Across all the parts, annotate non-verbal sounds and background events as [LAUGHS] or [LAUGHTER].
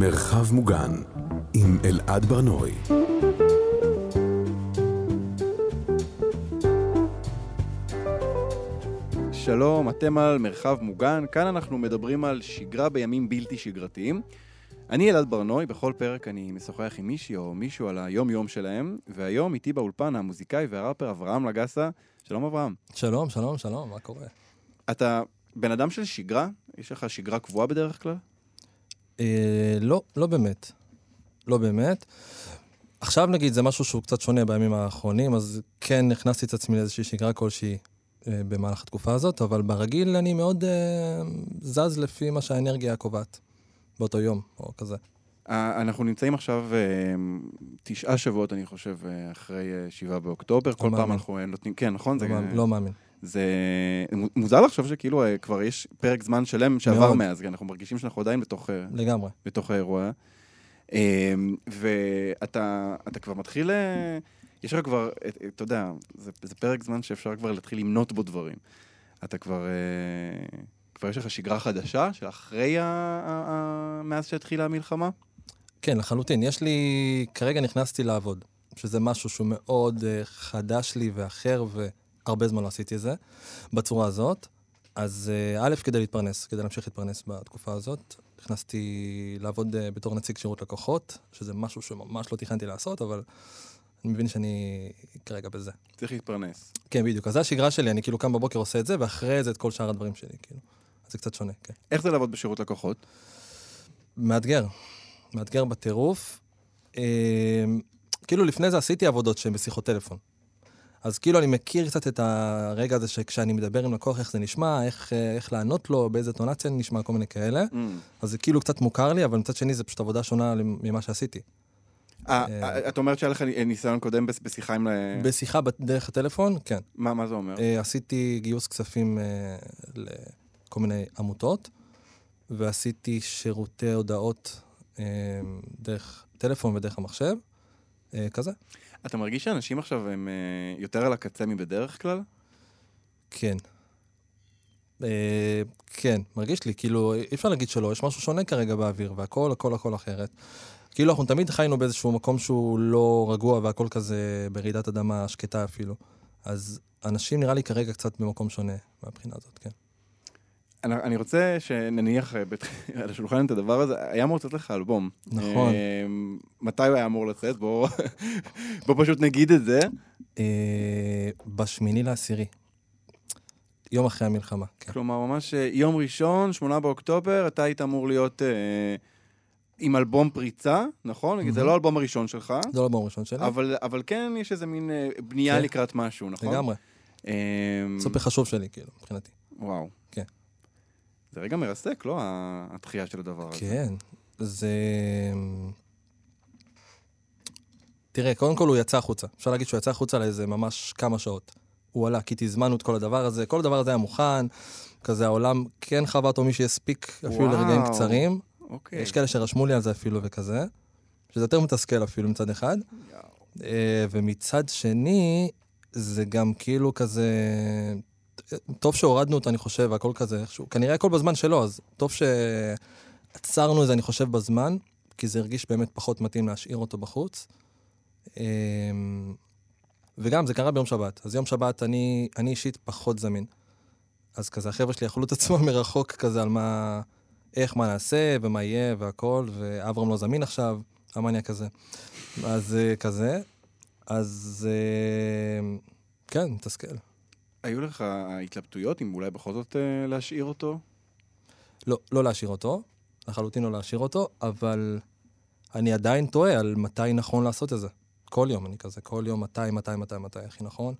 מרחב מוגן עם אלעד ברנועי. שלום, אתם על מרחב מוגן, כאן אנחנו מדברים על שגרה בימים בלתי שגרתיים. אני אלעד ברנועי, בכל פרק אני משוחח עם מישהי או מישהו על היום-יום שלהם, והיום איתי באולפן המוזיקאי והראפר אברהם לגסה. שלום אברהם. שלום, שלום, שלום, מה קורה? אתה בן אדם של שגרה? יש לך שגרה קבועה בדרך כלל? אה, לא, לא באמת. לא באמת. עכשיו נגיד זה משהו שהוא קצת שונה בימים האחרונים, אז כן הכנסתי את עצמי לאיזושהי שגרה כלשהי אה, במהלך התקופה הזאת, אבל ברגיל אני מאוד אה, זז לפי מה שהאנרגיה קובעת באותו יום, או כזה. אה, אנחנו נמצאים עכשיו אה, תשעה שבועות, אני חושב, אחרי שבעה באוקטובר. כל פעם מאמין. אנחנו אה, נותנים... כן, נכון? לא, זה- מאמין, לא מאמין. זה מוזר לחשוב שכאילו אה, כבר יש פרק זמן שלם שעבר מאוד. מאז, כי אנחנו מרגישים שאנחנו עדיין בתוך, אה, לגמרי. בתוך האירוע. אה, ואתה אתה כבר מתחיל, אה, יש לך כבר, אתה יודע, זה, זה פרק זמן שאפשר כבר להתחיל למנות בו דברים. אתה כבר, כבר יש לך שגרה חדשה של אחרי, ה, ה, ה, מאז שהתחילה המלחמה? כן, לחלוטין. יש לי, כרגע נכנסתי לעבוד, שזה משהו שהוא מאוד חדש לי ואחר, והרבה זמן לא עשיתי את זה, בצורה הזאת. אז uh, א', כדי להתפרנס, כדי להמשיך להתפרנס בתקופה הזאת, נכנסתי לעבוד uh, בתור נציג שירות לקוחות, שזה משהו שממש לא תכננתי לעשות, אבל אני מבין שאני כרגע בזה. צריך להתפרנס. כן, בדיוק. אז זו השגרה שלי, אני כאילו קם בבוקר עושה את זה, ואחרי זה את כל שאר הדברים שלי, כאילו. אז זה קצת שונה, כן. איך זה לעבוד בשירות לקוחות? מאתגר. מאתגר בטירוף. אה, כאילו לפני זה עשיתי עבודות שהן בשיחות טלפון. אז כאילו אני מכיר קצת את הרגע הזה שכשאני מדבר עם לקוח, איך זה נשמע, איך, אה, איך לענות לו, באיזה טונציה נשמע, כל מיני כאלה. Mm. אז זה כאילו קצת מוכר לי, אבל מצד שני זה פשוט עבודה שונה ממה שעשיתי. אה, אה, את אומרת שהיה לך ניסיון קודם בשיחה עם... בשיחה דרך הטלפון, כן. מה מה זה אומר? אה, עשיתי גיוס כספים אה, לכל מיני עמותות, ועשיתי שירותי הודעות אה, דרך טלפון ודרך המחשב, אה, כזה. אתה מרגיש שאנשים עכשיו הם אה, יותר על הקצה מבדרך כלל? כן. אה, כן, מרגיש לי, כאילו, אי אפשר להגיד שלא, יש משהו שונה כרגע באוויר, והכל, הכל, הכל אחרת. כאילו, אנחנו תמיד חיינו באיזשהו מקום שהוא לא רגוע, והכל כזה ברעידת אדמה שקטה אפילו. אז אנשים נראה לי כרגע קצת במקום שונה מהבחינה הזאת, כן. אני, אני רוצה שנניח אה, [LAUGHS] על השולחן את הדבר הזה, היה אמור לצאת לך אלבום. נכון. אה, מתי הוא היה אמור לצאת? בוא, [LAUGHS] בוא פשוט נגיד את זה. אה, בשמיני לעשירי. יום אחרי המלחמה, כן. כלומר, ממש יום ראשון, שמונה באוקטובר, אתה היית אמור להיות אה, עם אלבום פריצה, נכון? נגיד, זה. לא האלבום הראשון שלך, זה לא אלבום ראשון שלי. אבל, אבל כן יש איזה מין אה, בנייה כן. לקראת משהו, נכון? לגמרי. אה, סופר חשוב שלי, כאילו, מבחינתי. וואו. זה רגע מרסק, לא? התחייה של הדבר הזה. כן, זה... תראה, קודם כל הוא יצא החוצה. אפשר להגיד שהוא יצא החוצה לאיזה ממש כמה שעות. הוא עלה, כי תזמנו את כל הדבר הזה, כל הדבר הזה היה מוכן, כזה העולם כן חווה אותו מי שהספיק אפילו וואו. לרגעים קצרים. אוקיי. יש כאלה שרשמו לי על זה אפילו וכזה, שזה יותר מתסכל אפילו מצד אחד. אה, ומצד שני, זה גם כאילו כזה... טוב שהורדנו אותו, אני חושב, והכל כזה איכשהו. כנראה הכל בזמן שלו, אז טוב שעצרנו את זה, אני חושב, בזמן, כי זה הרגיש באמת פחות מתאים להשאיר אותו בחוץ. אה, וגם, זה קרה ביום שבת. אז יום שבת אני, אני אישית פחות זמין. אז כזה, החבר'ה שלי אכלו את עצמם מרחוק כזה על מה... איך, מה נעשה, ומה יהיה, והכל, ואברהם לא זמין עכשיו, המניאק כזה. אז אה, כזה. אז אה, כן, מתסכל. היו לך התלבטויות אם אולי בכל זאת אה, להשאיר אותו? לא, לא להשאיר אותו, לחלוטין לא להשאיר אותו, אבל אני עדיין תוהה על מתי נכון לעשות את זה. כל יום אני כזה, כל יום מתי, מתי, מתי, מתי הכי נכון.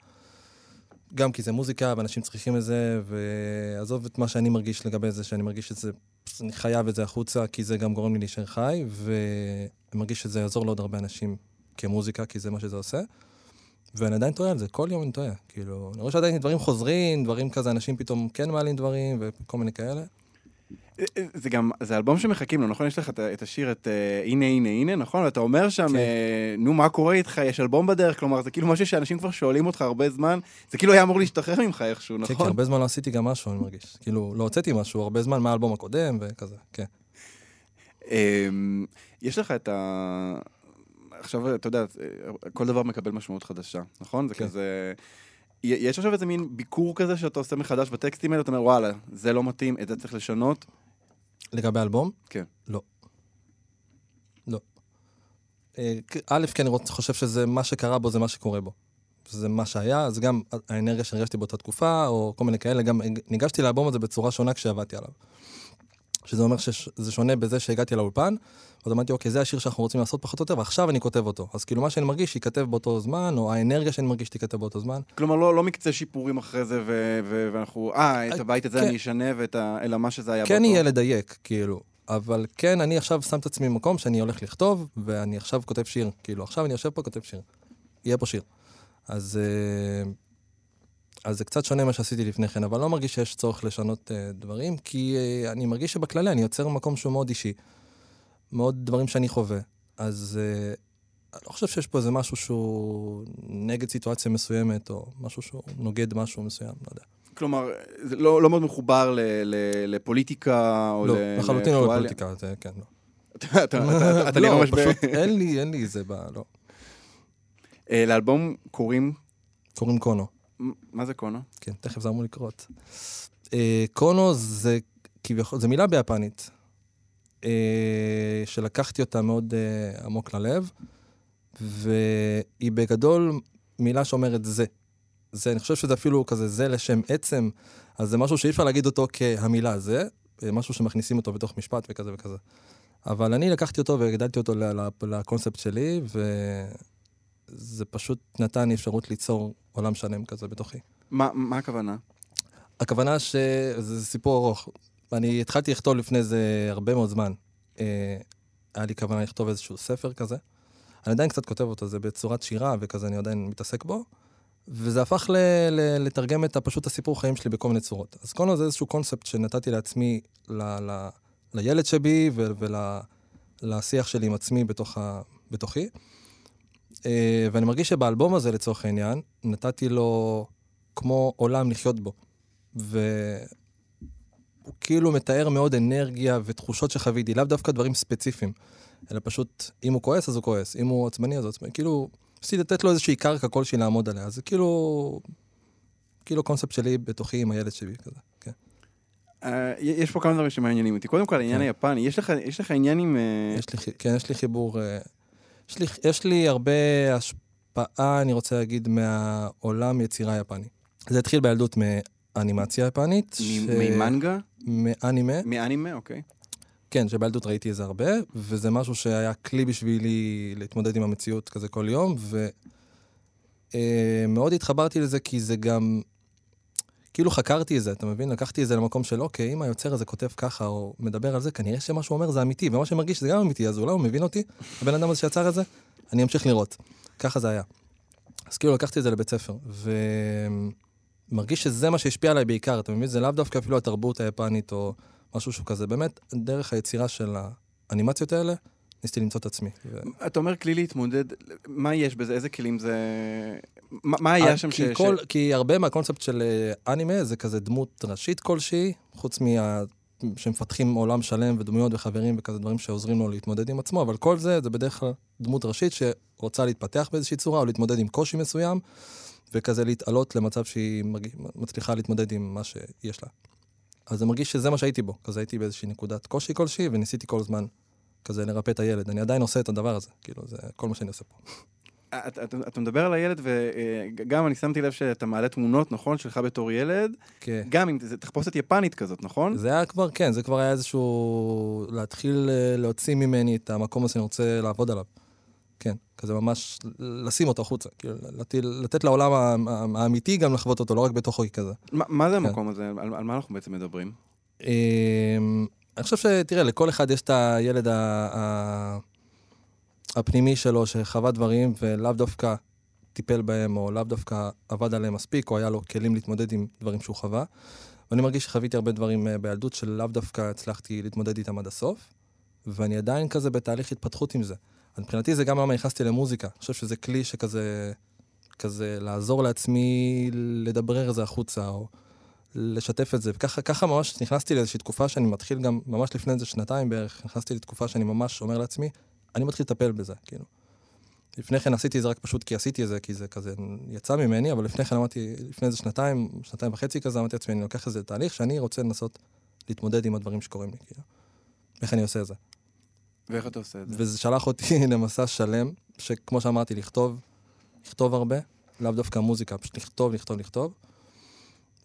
גם כי זה מוזיקה ואנשים צריכים את זה, ועזוב את מה שאני מרגיש לגבי זה, שאני מרגיש שזה, אני חייב את זה החוצה, כי זה גם גורם לי להישאר חי, ואני מרגיש שזה יעזור לעוד הרבה אנשים כמוזיקה, כי זה מה שזה עושה. ואני עדיין טועה על זה, כל יום אני טועה. כאילו, אני רואה שעדיין דברים חוזרים, דברים כזה, אנשים פתאום כן מעלים דברים, וכל מיני כאלה. אה, אה, זה גם, זה אלבום שמחכים לו, נכון? יש לך את השיר, את אה, הנה, הנה, הנה, נכון? ואתה אומר שם, כן. נו, מה קורה איתך? יש אלבום בדרך, כלומר, זה כאילו משהו שאנשים כבר שואלים אותך הרבה זמן, זה כאילו היה אמור להשתחרר ממך איכשהו, כן, נכון? הרבה זמן לא עשיתי גם משהו, אני מרגיש. כאילו, לא הוצאתי משהו הרבה זמן מהאלבום הקודם וכזה, כן. אמ, יש לך את ה... עכשיו, אתה יודע, כל דבר מקבל משמעות חדשה, נכון? זה כן. כזה... יש עכשיו איזה מין ביקור כזה שאתה עושה מחדש בטקסטים האלה, אתה אומר, וואלה, זה לא מתאים, את זה צריך לשנות. לגבי האלבום? כן. לא. לא. אה, א', כי אני חושב שזה מה שקרה בו, זה מה שקורה בו. זה מה שהיה, זה גם האנרגיה שהרגשתי באותה תקופה, או כל מיני כאלה, גם ניגשתי לאלבום הזה בצורה שונה כשעבדתי עליו. שזה אומר שזה שונה בזה שהגעתי לאולפן, אז אמרתי, אוקיי, זה השיר שאנחנו רוצים לעשות פחות או יותר, ועכשיו אני כותב אותו. אז כאילו מה שאני מרגיש ייכתב באותו זמן, או האנרגיה שאני מרגיש תיכתב באותו זמן. כלומר, לא, לא מקצה שיפורים אחרי זה, ו- ואנחנו, אה, את הבית הזה כן. אני אשנה, ה... אלא מה שזה היה כן יהיה לדייק, כאילו. אבל כן, אני עכשיו שם את עצמי במקום שאני הולך לכתוב, ואני עכשיו כותב שיר. כאילו, עכשיו אני יושב פה, כותב שיר. יהיה פה שיר. אז, אה, אז זה קצת שונה ממה שעשיתי לפני כן, אבל לא מרגיש שיש צורך לשנות אה, דברים, כי אה, אני מרגיש שבכללי אני יוצר מקום שהוא מאוד אישי. מאוד דברים שאני חווה. אז אה, אני לא חושב שיש פה איזה משהו שהוא נגד סיטואציה מסוימת, או משהו שהוא נוגד משהו מסוים, לא יודע. כלומר, זה לא, לא מאוד מחובר ל- ל- לפוליטיקה, או לא, ל- לחלוטין לא. לפוליטיקה, זה כן, לא. אתה- נראה לא, ממש. פשוט אין לי, אין לי זה ב... לא. לאלבום קוראים... קוראים קונו. מה זה קונו? כן, תכף זה אמור לקרות. אה, קונו זה כביכול, זה מילה ביפנית, אה, שלקחתי אותה מאוד אה, עמוק ללב, והיא בגדול מילה שאומרת זה. זה, אני חושב שזה אפילו כזה זה לשם עצם, אז זה משהו שאי אפשר להגיד אותו כהמילה זה, אה, משהו שמכניסים אותו בתוך משפט וכזה וכזה. אבל אני לקחתי אותו והגדלתי אותו לקונספט שלי, וזה פשוט נתן לי אפשרות ליצור עולם שלם כזה בתוכי. מה מה הכוונה? הכוונה שזה סיפור ארוך. אני התחלתי לכתוב לפני זה הרבה מאוד זמן. אה, היה לי כוונה לכתוב איזשהו ספר כזה. אני עדיין קצת כותב אותו, זה בצורת שירה וכזה, אני עדיין מתעסק בו. וזה הפך ל- ל- לתרגם את הפשוט הסיפור חיים שלי בכל מיני צורות. אז קודם כל זה איזשהו קונספט שנתתי לעצמי, ל- ל- לילד שבי ולשיח שלי עם עצמי בתוך ה- בתוכי. אה, ואני מרגיש שבאלבום הזה, לצורך העניין, נתתי לו כמו עולם לחיות בו. והוא כאילו מתאר מאוד אנרגיה ותחושות שחוויתי, לאו דווקא דברים ספציפיים, אלא פשוט, אם הוא כועס, אז הוא כועס, אם הוא עצבני, אז הוא עצבני. כאילו, ניסיתי לתת לו איזושהי קרקע כלשהי לעמוד עליה. זה כאילו, כאילו קונספט שלי בתוכי עם הילד שלי כזה, כן. אה, יש פה כמה דברים שמעניינים אותי. קודם כל, העניין כן. היפני, יש לך- יש לך עניין עם... אה, יש לי, כן, יש לי חיבור, אה, יש לי, יש לי הרבה השפעה, אני רוצה להגיד, מהעולם יצירה יפני. זה התחיל בילדות מאנימציה יפנית. מ- ממנגה? מאנימה. מאנימה? אוקיי. כן, שבילדות ראיתי את זה הרבה, וזה משהו שהיה כלי בשבילי להתמודד עם המציאות כזה כל יום, ומאוד התחברתי לזה כי זה גם, כאילו חקרתי את זה, אתה מבין? לקחתי את זה למקום של, אוקיי, אם היוצר הזה כותב ככה, או מדבר על זה, כנראה שמה שהוא אומר זה אמיתי, ומה שאני מרגיש שזה גם אמיתי, אז אולי הוא מבין אותי, הבן אדם הזה שיצר את זה, אני אמשיך לראות. ככה זה היה. אז כאילו לקחתי את זה לבית ספר, ומרגיש שזה מה שהשפיע עליי בעיקר, אתה מבין? זה לאו דווקא אפילו התרבות היפנית, או משהו שהוא כזה. באמת, דרך היצירה של האנימציות האלה, ניסיתי למצוא את עצמי. ו... אתה אומר כלי להתמודד, מה יש בזה? איזה כלים זה... מה מה היה שם ש... אה, כי, כל, כי הרבה מהקונספט של אה, אנימה זה כזה דמות ראשית כלשהי, חוץ מה... שמפתחים עולם שלם ודמויות וחברים וכזה דברים שעוזרים לו להתמודד עם עצמו, אבל כל זה, זה בדרך כלל דמות ראשית שרוצה להתפתח באיזושהי צורה או להתמודד עם קושי מסוים, וכזה להתעלות למצב שהיא מרג... מצליחה להתמודד עם מה שיש לה. אז אני מרגיש שזה מה שהייתי בו, כזה הייתי באיזושהי נקודת קושי כלשהי, וניסיתי כל הזמן כזה לרפא את הילד. אני עדיין עושה את הדבר הזה, כאילו, זה כל מה שאני עושה פה. אתה, אתה, אתה מדבר על הילד, וגם אני שמתי לב שאתה מעלה תמונות, נכון? שלך בתור ילד, כן. גם עם זה תחפושת יפנית כזאת, נכון? זה היה כבר, כן, זה כבר היה איזשהו... להתחיל אה, להוציא ממני את המקום הזה שאני רוצה לעבוד עליו. כן, כזה ממש לשים אותו החוצה, כאילו, לתת, לתת לעולם האמיתי גם לחוות אותו, לא רק בתוכו כזה. מה, מה זה כן. המקום הזה? על, על מה אנחנו בעצם מדברים? אני חושב שתראה, לכל אחד יש את הילד ה- ה- הפנימי שלו שחווה דברים ולאו דווקא טיפל בהם, או לאו דווקא עבד עליהם מספיק, או היה לו כלים להתמודד עם דברים שהוא חווה. ואני מרגיש שחוויתי הרבה דברים אה, בילדות שלאו דווקא הצלחתי להתמודד איתם עד הסוף, ואני עדיין כזה בתהליך התפתחות עם זה. מבחינתי זה גם למה נכנסתי למוזיקה. אני חושב שזה כלי שכזה, כזה לעזור לעצמי לדברר את זה החוצה, או לשתף את זה. וככה ככה ממש נכנסתי לאיזושהי תקופה שאני מתחיל גם, ממש לפני איזה שנתיים בערך, נכנסתי לתקופה שאני ממש אומר לעצמי, אני מתחיל לטפל בזה, כאילו. לפני כן עשיתי את זה רק פשוט כי עשיתי את זה, כי זה כזה יצא ממני, אבל לפני כן אמרתי, לפני איזה שנתיים, שנתיים וחצי כזה, אמרתי לעצמי, אני לוקח את זה לתהליך שאני רוצה לנסות להתמודד עם הדברים שקורים לי, כאילו. איך אני עושה את זה? ואיך אתה עושה את זה? וזה שלח אותי [LAUGHS] למסע שלם, שכמו שאמרתי, לכתוב, לכתוב הרבה, לאו דווקא מוזיקה, פשוט לכתוב, לכתוב, לכתוב.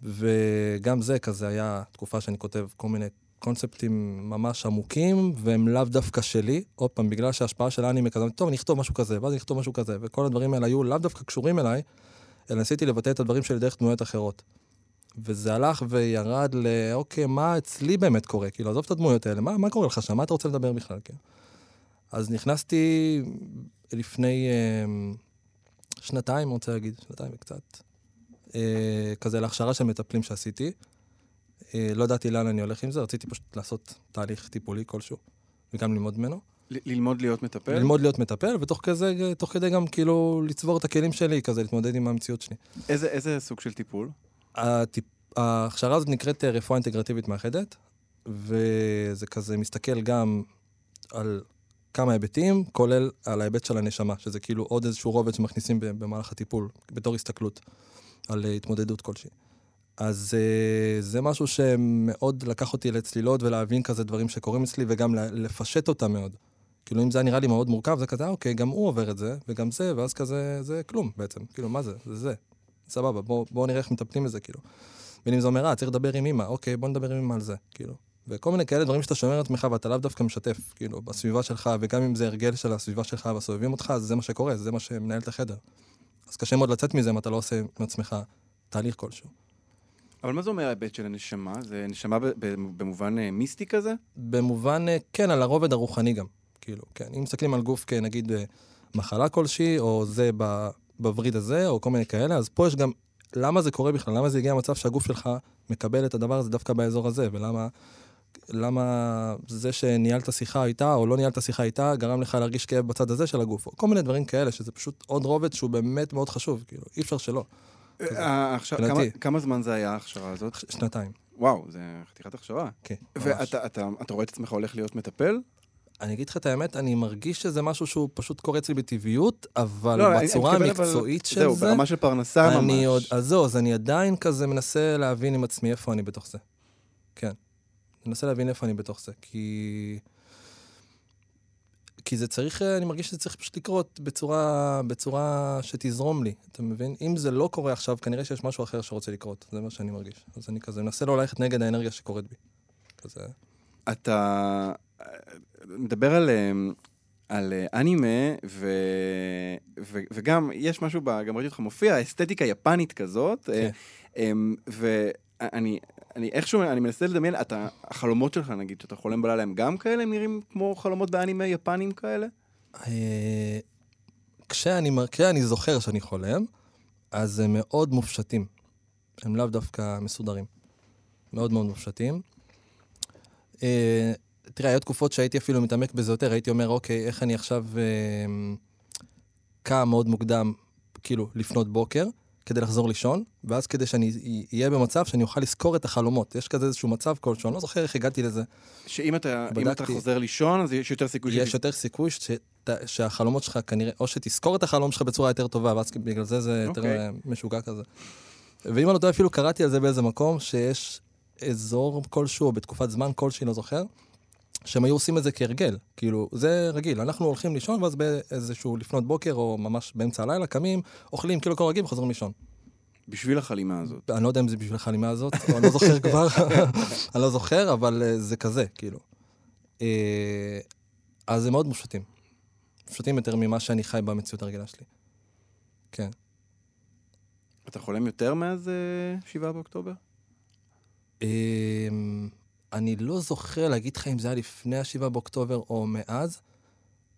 וגם זה כזה היה תקופה שאני כותב כל מיני קונספטים ממש עמוקים, והם לאו דווקא שלי. עוד פעם, בגלל שההשפעה של האנימה כזה, טוב, אני אכתוב משהו כזה, ואז אני אכתוב משהו כזה, וכל הדברים האלה היו לאו דווקא קשורים אליי, אלא ניסיתי לבטא את הדברים שלי דרך דמויות אחרות. וזה הלך וירד ל, אוקיי, מה אצלי באמת קורה? כאילו, עזוב את הדמויות האלה, מה, מה קורה לך שם? מה אתה רוצה לדבר בכלל? כאילו? אז נכנסתי לפני אה, שנתיים, אני רוצה להגיד, שנתיים וקצת, כזה להכשרה של מטפלים שעשיתי. אה, לא ידעתי לאן אני הולך עם זה, רציתי פשוט לעשות תהליך טיפולי כלשהו, וגם ללמוד ממנו. ללמוד להיות מטפל? ללמוד להיות מטפל, ותוך כזה, תוך כדי גם כאילו לצבור את הכלים שלי, כזה להתמודד עם המציאות שלי. איזה, איזה סוג של טיפול? הטיפ... ההכשרה הזאת נקראת אה, רפואה אינטגרטיבית מאחדת, וזה כזה מסתכל גם על כמה היבטים, כולל על ההיבט של הנשמה, שזה כאילו עוד איזשהו רובד שמכניסים במהלך הטיפול, בתור הסתכלות על אה, התמודדות כלשהי. אז uh, זה משהו שמאוד לקח אותי לצלילות ולהבין כזה דברים שקורים אצלי, וגם לפשט אותם מאוד. כאילו, אם זה היה נראה לי מאוד מורכב, זה כזה, אה, אוקיי, גם הוא עובר את זה, וגם זה, ואז כזה, זה כלום בעצם. כאילו, מה זה? זה זה. סבבה, בואו בוא נראה איך מטפלים בזה, כאילו. בין אם זה אומר, אה, צריך לדבר עם אמא, אוקיי, בוא נדבר עם אמא על זה, כאילו. וכל מיני כאלה דברים שאתה שומר לעצמך ואתה לאו דווקא משתף, כאילו, בסביבה שלך, וגם אם זה הרגל של הסביבה שלך והסובבים אותך, אז זה מה שקורה, זה מה שמנהל את החדר. אז קשה מאוד לצאת מזה אם אתה לא עושה עם עצמך תהליך כלשהו. אבל מה זה אומר ההיבט של הנשמה? זה נשמה במובן אה, מיסטי כזה? במובן, אה, כן, על הרובד הרוחני גם. כאילו, כן. אם מסתכלים על גוף כנגיד אה, מחלה כלשהי, או זה בווריד הזה, או כל מיני כאלה, אז פה יש גם, למה זה קורה בכלל? למה זה הגיע למצב שהגוף שלך מקבל את הדבר הזה דווקא באזור הזה? ולמה למה זה שניהלת שיחה איתה, או לא ניהלת שיחה איתה, גרם לך להרגיש כאב בצד הזה של הגוף? או כל מיני דברים כאלה, שזה פשוט עוד רובד שהוא באמת מאוד חשוב, כאילו, אי אפשר שלא. אה, עכשיו, כמה- זמן זה היה ההכשרה הזאת? שנתיים, וואו, זה חתיכת הכשרה. כן. ממש. ואתה אתה- אתה רואה את עצמך הולך להיות מטפל? אני אגיד לך את האמת, אני מרגיש שזה משהו שהוא פשוט קורה אצלי בטבעיות, אבל לא, אני- אני בצורה מתכוון, אבל- המקצועית של זהו, זה, ברמה של פרנסה ממש. אני עוד, אז זהו, אז אני עדיין כזה מנסה להבין עם עצמי איפה אני בתוך זה. כן. אני מנסה להבין איפה אני בתוך זה, כי... כי זה צריך, אה, אני מרגיש שזה צריך פשוט לקרות בצורה, בצורה שתזרום לי, אתה מבין? אם זה לא קורה עכשיו, כנראה שיש משהו אחר שרוצה לקרות, זה מה שאני מרגיש. אז אני כזה מנסה לא ללכת נגד האנרגיה שקורית בי. כזה... אתה אה, מדבר על, אה, על אה, אנימה, ו, ו, וגם יש משהו, ב, גם ראיתי אותך מופיע, אסתטיקה יפנית כזאת, אה, אמ, ואני אני איכשהו, אני מנסה לדמיין, אתה, החלומות שלך נגיד, שאתה חולם בלילה, הם גם כאלה, הם נראים כמו חלומות באנימה יפנים כאלה? אה, כשאני, כשאני זוכר שאני חולם, אז הם מאוד מופשטים. הם לאו דווקא מסודרים. מאוד מאוד מופשטים. אה, תראה, היו תקופות שהייתי אפילו מתעמק בזה יותר, הייתי אומר, אוקיי, איך אני עכשיו אה, קם מאוד מוקדם, כאילו, לפנות בוקר, כדי לחזור לישון, ואז כדי שאני אהיה במצב שאני אוכל לזכור את החלומות. יש כזה איזשהו מצב כלשהו, אני לא זוכר איך הגעתי לזה. שאם אתה, אם אתה בדקתי. חוזר לישון, אז יש יותר סיכוי יש יותר סיכוי שת, שהחלומות שלך כנראה, או שתזכור את החלום שלך בצורה יותר טובה, ואז בגלל זה זה יותר אוקיי. אה, משוגע כזה. ואם אני לא טועה, אפילו קראתי על זה באיזה מקום, שיש אזור כלשהו, או בתקופת זמן כלשהי, לא זוכר, שהם היו עושים את זה כהרגל. כאילו, זה רגיל, אנחנו הולכים לישון, ואז באיזשהו לפנות בוקר, או ממש באמצע הלילה, קמים, אוכלים כאילו כל רגיל וחוזרים לישון. בשביל החלימה הזאת. אני לא יודע אם זה בשביל החלימה הזאת, או אני לא זוכר כבר, [LAUGHS] אני לא זוכר, אבל אה, זה כזה, כאילו. אה, אז הם מאוד מופשטים. מופשטים יותר ממה שאני חי במציאות הרגילה שלי. כן. אתה חולם יותר מאז אה, 7 באוקטובר? אני לא זוכר להגיד לך אם זה היה לפני ה-7 באוקטובר או מאז,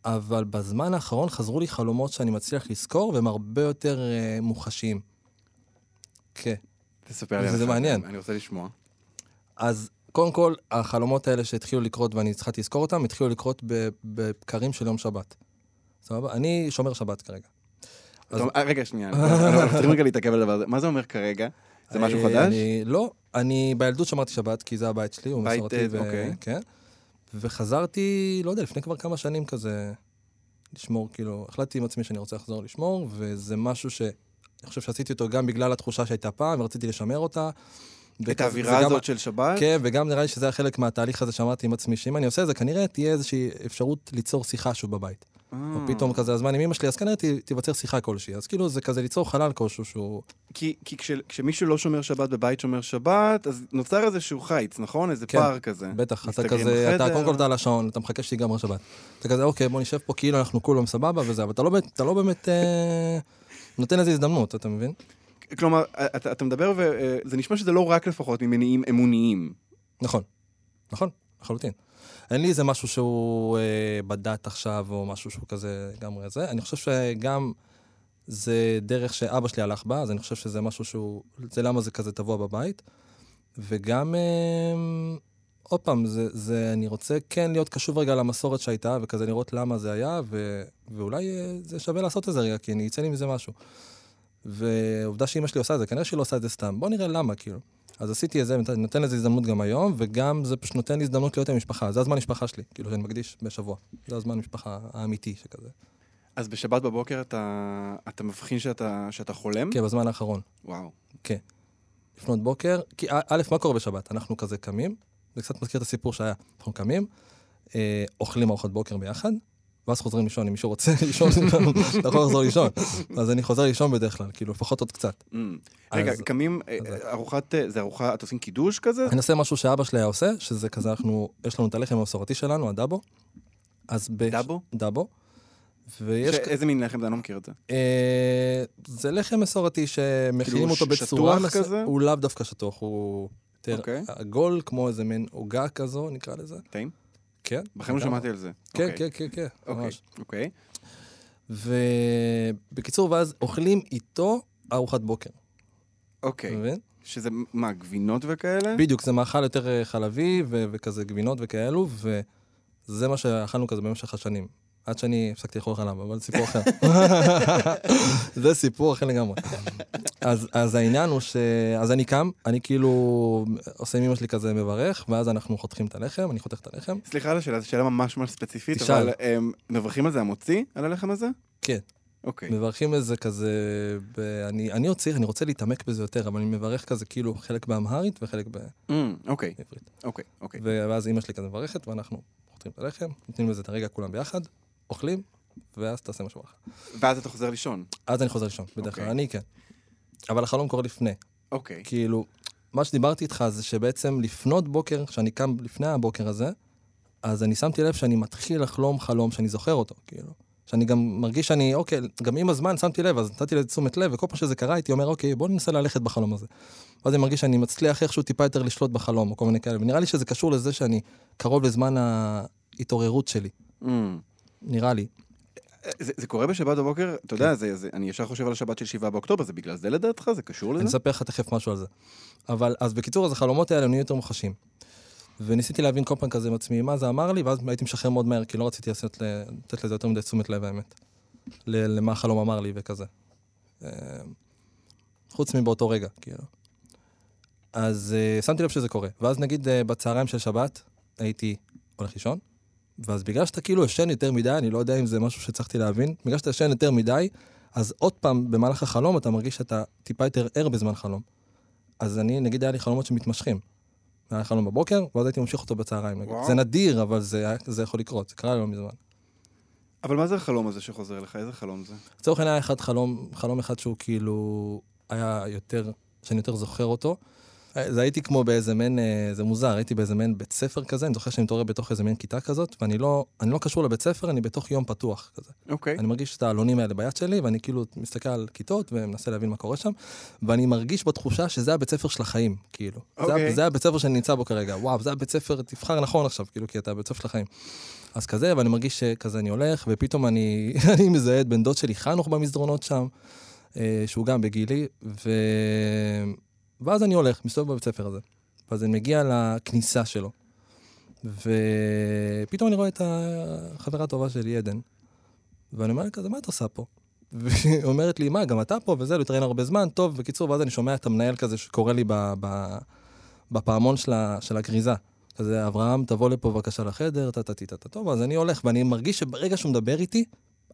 אבל בזמן האחרון חזרו לי חלומות שאני מצליח לזכור, והם הרבה יותר אה, מוחשיים. כן. תספר לי על זה אחד מעניין. אני רוצה לשמוע. אז קודם כל, החלומות האלה שהתחילו לקרות ואני צריכה לזכור אותם, התחילו לקרות בבקרים של יום שבת. סבבה? אני שומר שבת כרגע. אה, רגע, שנייה, [LAUGHS] אנחנו צריכים רגע להתעכב על הדבר הזה. מה זה אומר כרגע? זה משהו אה, חדש? אני, לא, אני בילדות שמרתי שבת, כי זה הבית שלי, הוא בית, מסורתי. אה, ו... אוקיי. כן. וחזרתי, לא יודע, לפני כבר כמה שנים כזה, לשמור, כאילו, החלטתי עם עצמי שאני רוצה לחזור לשמור, וזה משהו ש... אני חושב שעשיתי אותו גם בגלל התחושה שהייתה פעם, ורציתי לשמר אותה. את האווירה הזאת של שבת? כן, וגם נראה לי שזה היה חלק מהתהליך הזה שאמרתי עם עצמי, שאם אני עושה את זה, כנראה תהיה איזושהי אפשרות ליצור שיחה שוב בבית. או אה. פתאום כזה הזמן עם אמא שלי, אז כנראה ת- תיווצר שיחה כלשהי. אז כאילו זה כזה ליצור חלל כלשהו שהוא... כי, כי כש, כשמישהו לא שומר שבת בבית שומר שבת, אז נוצר איזשהו חיץ, נכון? איזה כן, פער כזה. בטח, אתה כזה, אתה בחדר. קודם כל אתה על השעון, אתה מחכה שיגמר שבת. אתה כזה, אוקיי, בוא נשב פה כאילו אנחנו כולם סבבה וזה, אבל אתה לא אתה לא באמת אה, [LAUGHS] נותן לזה הזדמנות, אתה מבין? כלומר, אתה, אתה מדבר וזה נשמע שזה לא רק לפחות ממניעים אמוניים. נכון, נכון, לחלוטין. אין לי איזה משהו שהוא אה, בדת עכשיו, או משהו שהוא כזה לגמרי זה. אני חושב שגם זה דרך שאבא שלי הלך בה, אז אני חושב שזה משהו שהוא, זה למה זה כזה טבוע בבית. וגם, אה, עוד פעם, זה, זה, אני רוצה כן להיות קשוב רגע למסורת שהייתה, וכזה לראות למה זה היה, ו, ואולי אה, זה שווה לעשות את זה רגע, כי אני יצא לי מזה משהו. ועובדה שאימא שלי עושה את זה, כנראה שהיא לא עושה את זה סתם. בוא נראה למה, כאילו. אז עשיתי את זה, נות- נותן לזה הזדמנות גם היום, וגם זה פשוט נותן לי הזדמנות להיות עם המשפחה. זה הזמן משפחה שלי, כאילו, שאני מקדיש בשבוע. זה הזמן משפחה האמיתי שכזה. אז בשבת בבוקר אתה, אתה מבחין שאתה, שאתה חולם? כן, בזמן האחרון. וואו. לפנות בוקר, כי א', מה קורה בשבת? אנחנו כזה קמים, זה קצת מזכיר את הסיפור שהיה. אנחנו קמים, אה, אוכלים ארוחת בוקר ביחד, ואז חוזרים לישון, אם מישהו רוצה [LAUGHS] לישון, אתה יכול לחזור לישון. אז אני חוזר לישון בדרך כלל, כאילו, לפחות עוד קצת. Mm. רגע, קמים, אה, אז- ארוחת, אה, זה ארוחה, אתם עושים קידוש כזה? אני עושה משהו שאבא שלי היה עושה, שזה כזה, אנחנו, יש לנו את הלחם המסורתי שלנו, הדאבו. אז ב... דאבו? דאבו. ויש... איזה מין לחם זה? אני לא מכיר את זה. אה, זה לחם מסורתי שמכינים כאילו אותו בצורה... שטוח מס- כזה? הוא לאו דווקא שטוח, הוא יותר אוקיי. עגול, כמו איזה מין עוגה כזו, נקרא לזה. טעים? כן. בחיים לא. שמעתי על זה. כן, אוקיי. כן, כן, כן, אוקיי, ממש. אוקיי. ובקיצור, ואז אוכלים איתו ארוחת בוקר. אוקיי. מבין? שזה מה, גבינות וכאלה? בדיוק, זה מאכל יותר אה, חלבי וכזה גבינות וכאלו, וזה מה שאכלנו כזה במשך השנים. עד שאני הפסקתי לאכול חלב, אבל זה סיפור אחר. [LAUGHS] זה סיפור אחר לגמרי. אז, אז העניין הוא ש... אז אני קם, אני כאילו עושה עם אמא שלי כזה מברך, ואז אנחנו חותכים את הלחם, אני חותך את הלחם. סליחה על השאלה, זו שאלה ממש ממש ספציפית, תשאל. אבל הם מברכים על זה המוציא, על הלחם הזה? כן. אוקיי. מברכים איזה כזה... ב... אני, אני עוד צריך, אני רוצה להתעמק בזה יותר, אבל אני מברך כזה כאילו חלק באמהרית וחלק בעברית. Mm, אוקיי, אוקיי, אוקיי. ואז אימא שלי כזה מברכת, ואנחנו חותכים את הלחם, נותנים לזה את הרגע כולם ביחד, אוכלים, ואז תעשה משהו אחר. ואז אתה חוזר לישון. אז אני חוזר לישון, בדרך כלל, אוקיי. אני כן. אבל החלום קורה לפני. אוקיי. כאילו, מה שדיברתי איתך זה שבעצם לפנות בוקר, כשאני קם לפני הבוקר הזה, אז אני שמתי לב שאני מתחיל לחלום חלום שאני זוכר אותו, כאילו. שאני גם מרגיש שאני, אוקיי, גם עם הזמן שמתי לב, אז נתתי לזה תשומת לב, וכל פעם שזה קרה, הייתי אומר, אוקיי, בוא ננסה ללכת בחלום הזה. ואז אני מרגיש שאני מצליח איכשהו טיפה יותר לשלוט בחלום, או כל מיני כאלה, ונראה לי שזה קשור לזה שאני קרוב לזמן ההתעוררות שלי, Mm. נראה לי. זה, זה קורה בשבת בבוקר, אתה יודע, זה, זה, אני ישר חושב על השבת של 7 באוקטובר, זה בגלל זה לדעתך? זה קשור אני לזה? אספר לך תכף משהו על זה. אבל, אז בקיצור, אז החלומות האלה נהיו יותר מוחשים. וניסיתי להבין כל פעם כזה עם עצמי מה זה אמר לי, ואז הייתי משחרר מאוד מהר, כי לא רציתי לעשות, ל- לתת לזה יותר מדי תשומת לב, האמת. למה החלום אמר לי וכזה. אה, חוץ מבאותו רגע, כאילו. אז אה, שמתי לב שזה קורה. ואז נגיד אה, בצהריים של שבת, הייתי הולך לישון, ואז בגלל שאתה כאילו ישן יותר מדי, אני לא יודע אם זה משהו שהצלחתי להבין, בגלל שאתה ישן יותר מדי, אז עוד פעם, במהלך החלום אתה מרגיש שאתה טיפה יותר ער בזמן חלום. אז אני, נגיד, היה לי חלומות שמתמשכים. היה לי חלום בבוקר, ואז הייתי ממשיך אותו בצהריים. נגיד. וואו. זה נדיר, אבל זה, זה יכול לקרות, זה קרה לי לא מזמן. אבל מה זה החלום הזה שחוזר לך? איזה חלום זה? לצורך העניין היה אחד חלום, חלום אחד שהוא כאילו היה יותר, שאני יותר זוכר אותו. זה הייתי כמו באיזה מעין, אה, זה מוזר, הייתי באיזה מעין בית ספר כזה, אני זוכר שאני מתעורר בתוך איזה מעין כיתה כזאת, ואני לא, אני לא קשור לבית ספר, אני בתוך יום פתוח כזה. אוקיי. אני מרגיש את העלונים האלה ביד שלי, ואני כאילו מסתכל על כיתות ומנסה להבין מה קורה שם, ואני מרגיש בתחושה שזה הבית ספר של החיים, כאילו. זה, אוקיי. זה הבית ספר שאני נמצא בו כרגע, וואו, זה הבית ספר, תבחר נכון עכשיו, כאילו, כי אתה הבית ספר של החיים. אז כזה, ואני מרגיש שכזה אני הולך, ופתאום אני, [LAUGHS] אני מזהה את בן דוד שלי חנוך במסדרונות שם, אה, שהוא גם בגילי, ו... ואז אני הולך, מסתובב בבית ספר הזה. ואז אני מגיע לכניסה שלו, ופתאום אני רואה את החברה הטובה שלי, עדן, ואני אומר לה כזה, מה את עושה פה? והיא אומרת לי, מה, גם אתה פה וזה, להתראיין הרבה זמן, טוב, בקיצור, ואז אני שומע את המנהל כזה שקורא לי בפעמון של, הגריזה. כזה, אברהם, תבוא לפה בבקשה לחדר, טה-טה-טה-טה. טוב, אז אני הולך, ואני מרגיש שברגע שהוא מדבר איתי,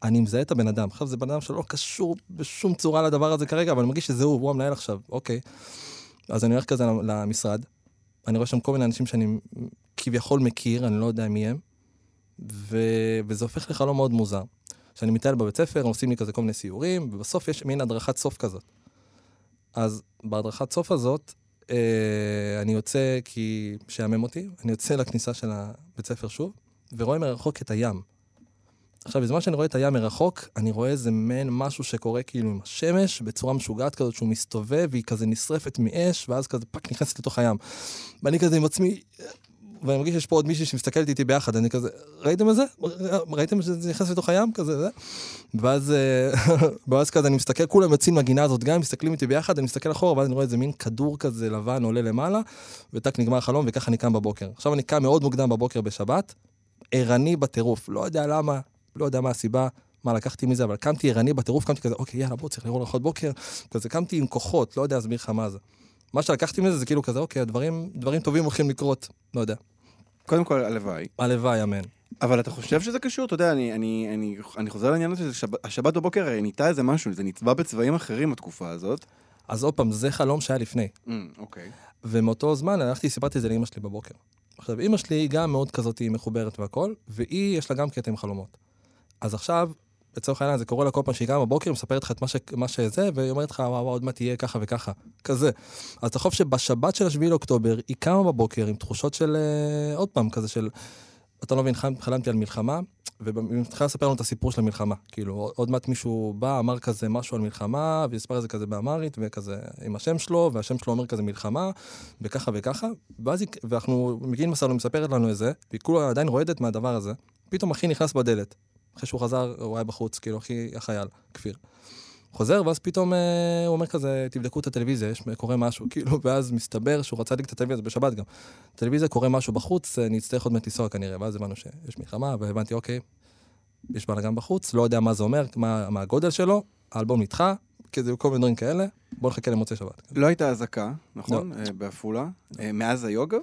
אני מזהה את הבן אדם. עכשיו, זה בן אדם שלא קשור בשום צורה לדבר הזה כרגע, אבל אני מרגיש שזה הוא, הוא המנהל עכשיו, אוקיי. אז אני הולך כזה למשרד, אני רואה שם כל מיני אנשים שאני כביכול מכיר, אני לא יודע מי הם, ו... וזה הופך לחלום מאוד מוזר. שאני מטייל בבית ספר, עושים לי כזה כל מיני סיורים, ובסוף יש מין הדרכת סוף כזאת. אז בהדרכת סוף הזאת, אה, אני יוצא, כי שעמם אותי, אני יוצא לכניסה של הבית ספר שוב, ורואה מרחוק את הים. עכשיו, בזמן שאני רואה את הים מרחוק, אני רואה איזה מעין משהו שקורה כאילו עם השמש, בצורה משוגעת כזאת, שהוא מסתובב, והיא כזה נשרפת מאש, ואז כזה פאק נכנסת לתוך הים. ואני כזה עם עצמי, ואני מרגיש שיש פה עוד מישהי שמסתכלת איתי ביחד, אני כזה, ראיתם את זה? ראיתם שזה נכנס לתוך הים? כזה, זה? ואז, אה, [LAUGHS] ואז כזה אני מסתכל, כולם יוצאים מהגינה הזאת, גם מסתכלים איתי ביחד, אני מסתכל אחורה, ואז אני רואה איזה מין כדור כזה לבן עולה למעלה, וטק נגמר החלום, וככה אני קם בבוקר. עכשיו אני קם מאוד מוקדם בבוקר בשבת, ערני בטירוף, לא יודע למה, לא יודע מה הסיבה, מה לקחתי מזה, אבל קמתי ערני בטירוף, קמתי כזה, אוקיי, יאללה, בוא, צריך לראות לאכול בוקר. כזה קמתי עם כוחות, לא יודע להסביר לך מה זה. מה שלקחתי מזה זה כאילו כזה, אוקיי, דברים, דברים טובים הולכים לקרות, לא יודע. קודם כל, הלוואי. הלוואי, אמן. אבל אתה חושב שזה קשור? אתה יודע, אני, אני, אני, אני חוזר לעניין הזה, השבת בבוקר נהייתה איזה משהו, זה נצבע בצבעים אחרים בתקופה הזאת. אז עוד פעם, זה חלום שהיה לפני. Mm, אוקיי. ומאותו זמן הלכתי, סיפרתי את זה לאמא שלי בבוקר. עכשיו, אימא שלי היא גם מאוד כזאת היא מחוברת והכל, והיא, יש לה גם קטע עם חלומות. אז עכשיו, לצורך העניין, זה קורה לה כל פעם שהיא קמה בבוקר, מספרת לך את מה, ש... מה שזה, והיא אומרת לך, וואו, עוד מעט תהיה ככה וככה. כזה. אז תחשוב שבשבת של 7 לאוקטובר, היא קמה בבוקר עם תחושות של, uh, עוד פעם, כזה של, אתה לא מבין, חלמתי על מלחמה, והיא מתחילה לספר לנו את הסיפור של המלחמה. כאילו, עוד מעט מישהו בא, אמר כזה משהו על מלחמה, והספר את זה כזה באמרית, וכזה עם השם שלו, והשם שלו אומר כזה מלחמה, וככה וככה. ואז היא, ואנחנו מגיעים לסלון, מספרת לנו את זה, והיא כולה עדיין רועדת מהדבר הזה. פתאום אחי נכנס בדלת. אחרי שהוא חזר, הוא היה בחוץ, כאילו, אחי החייל, כפיר. חוזר, ואז פתאום אה, הוא אומר כזה, תבדקו את הטלוויזיה, יש, קורה משהו, [LAUGHS] כאילו, ואז מסתבר שהוא רצה להדליק את הטלוויזיה, בשבת גם. טלוויזיה, קורה משהו בחוץ, אני אצטרך עוד מעט לנסוע כנראה, ואז הבנו שיש מלחמה, והבנתי, אוקיי, יש בלאגן בחוץ, לא יודע מה זה אומר, מה, מה הגודל שלו, האלבום נדחה, כזה כל מיני דברים כאלה, בוא נחכה למוצאי שבת. לא הייתה אזעקה, נכון? לא. בעפולה. לא. מאז היו אגב?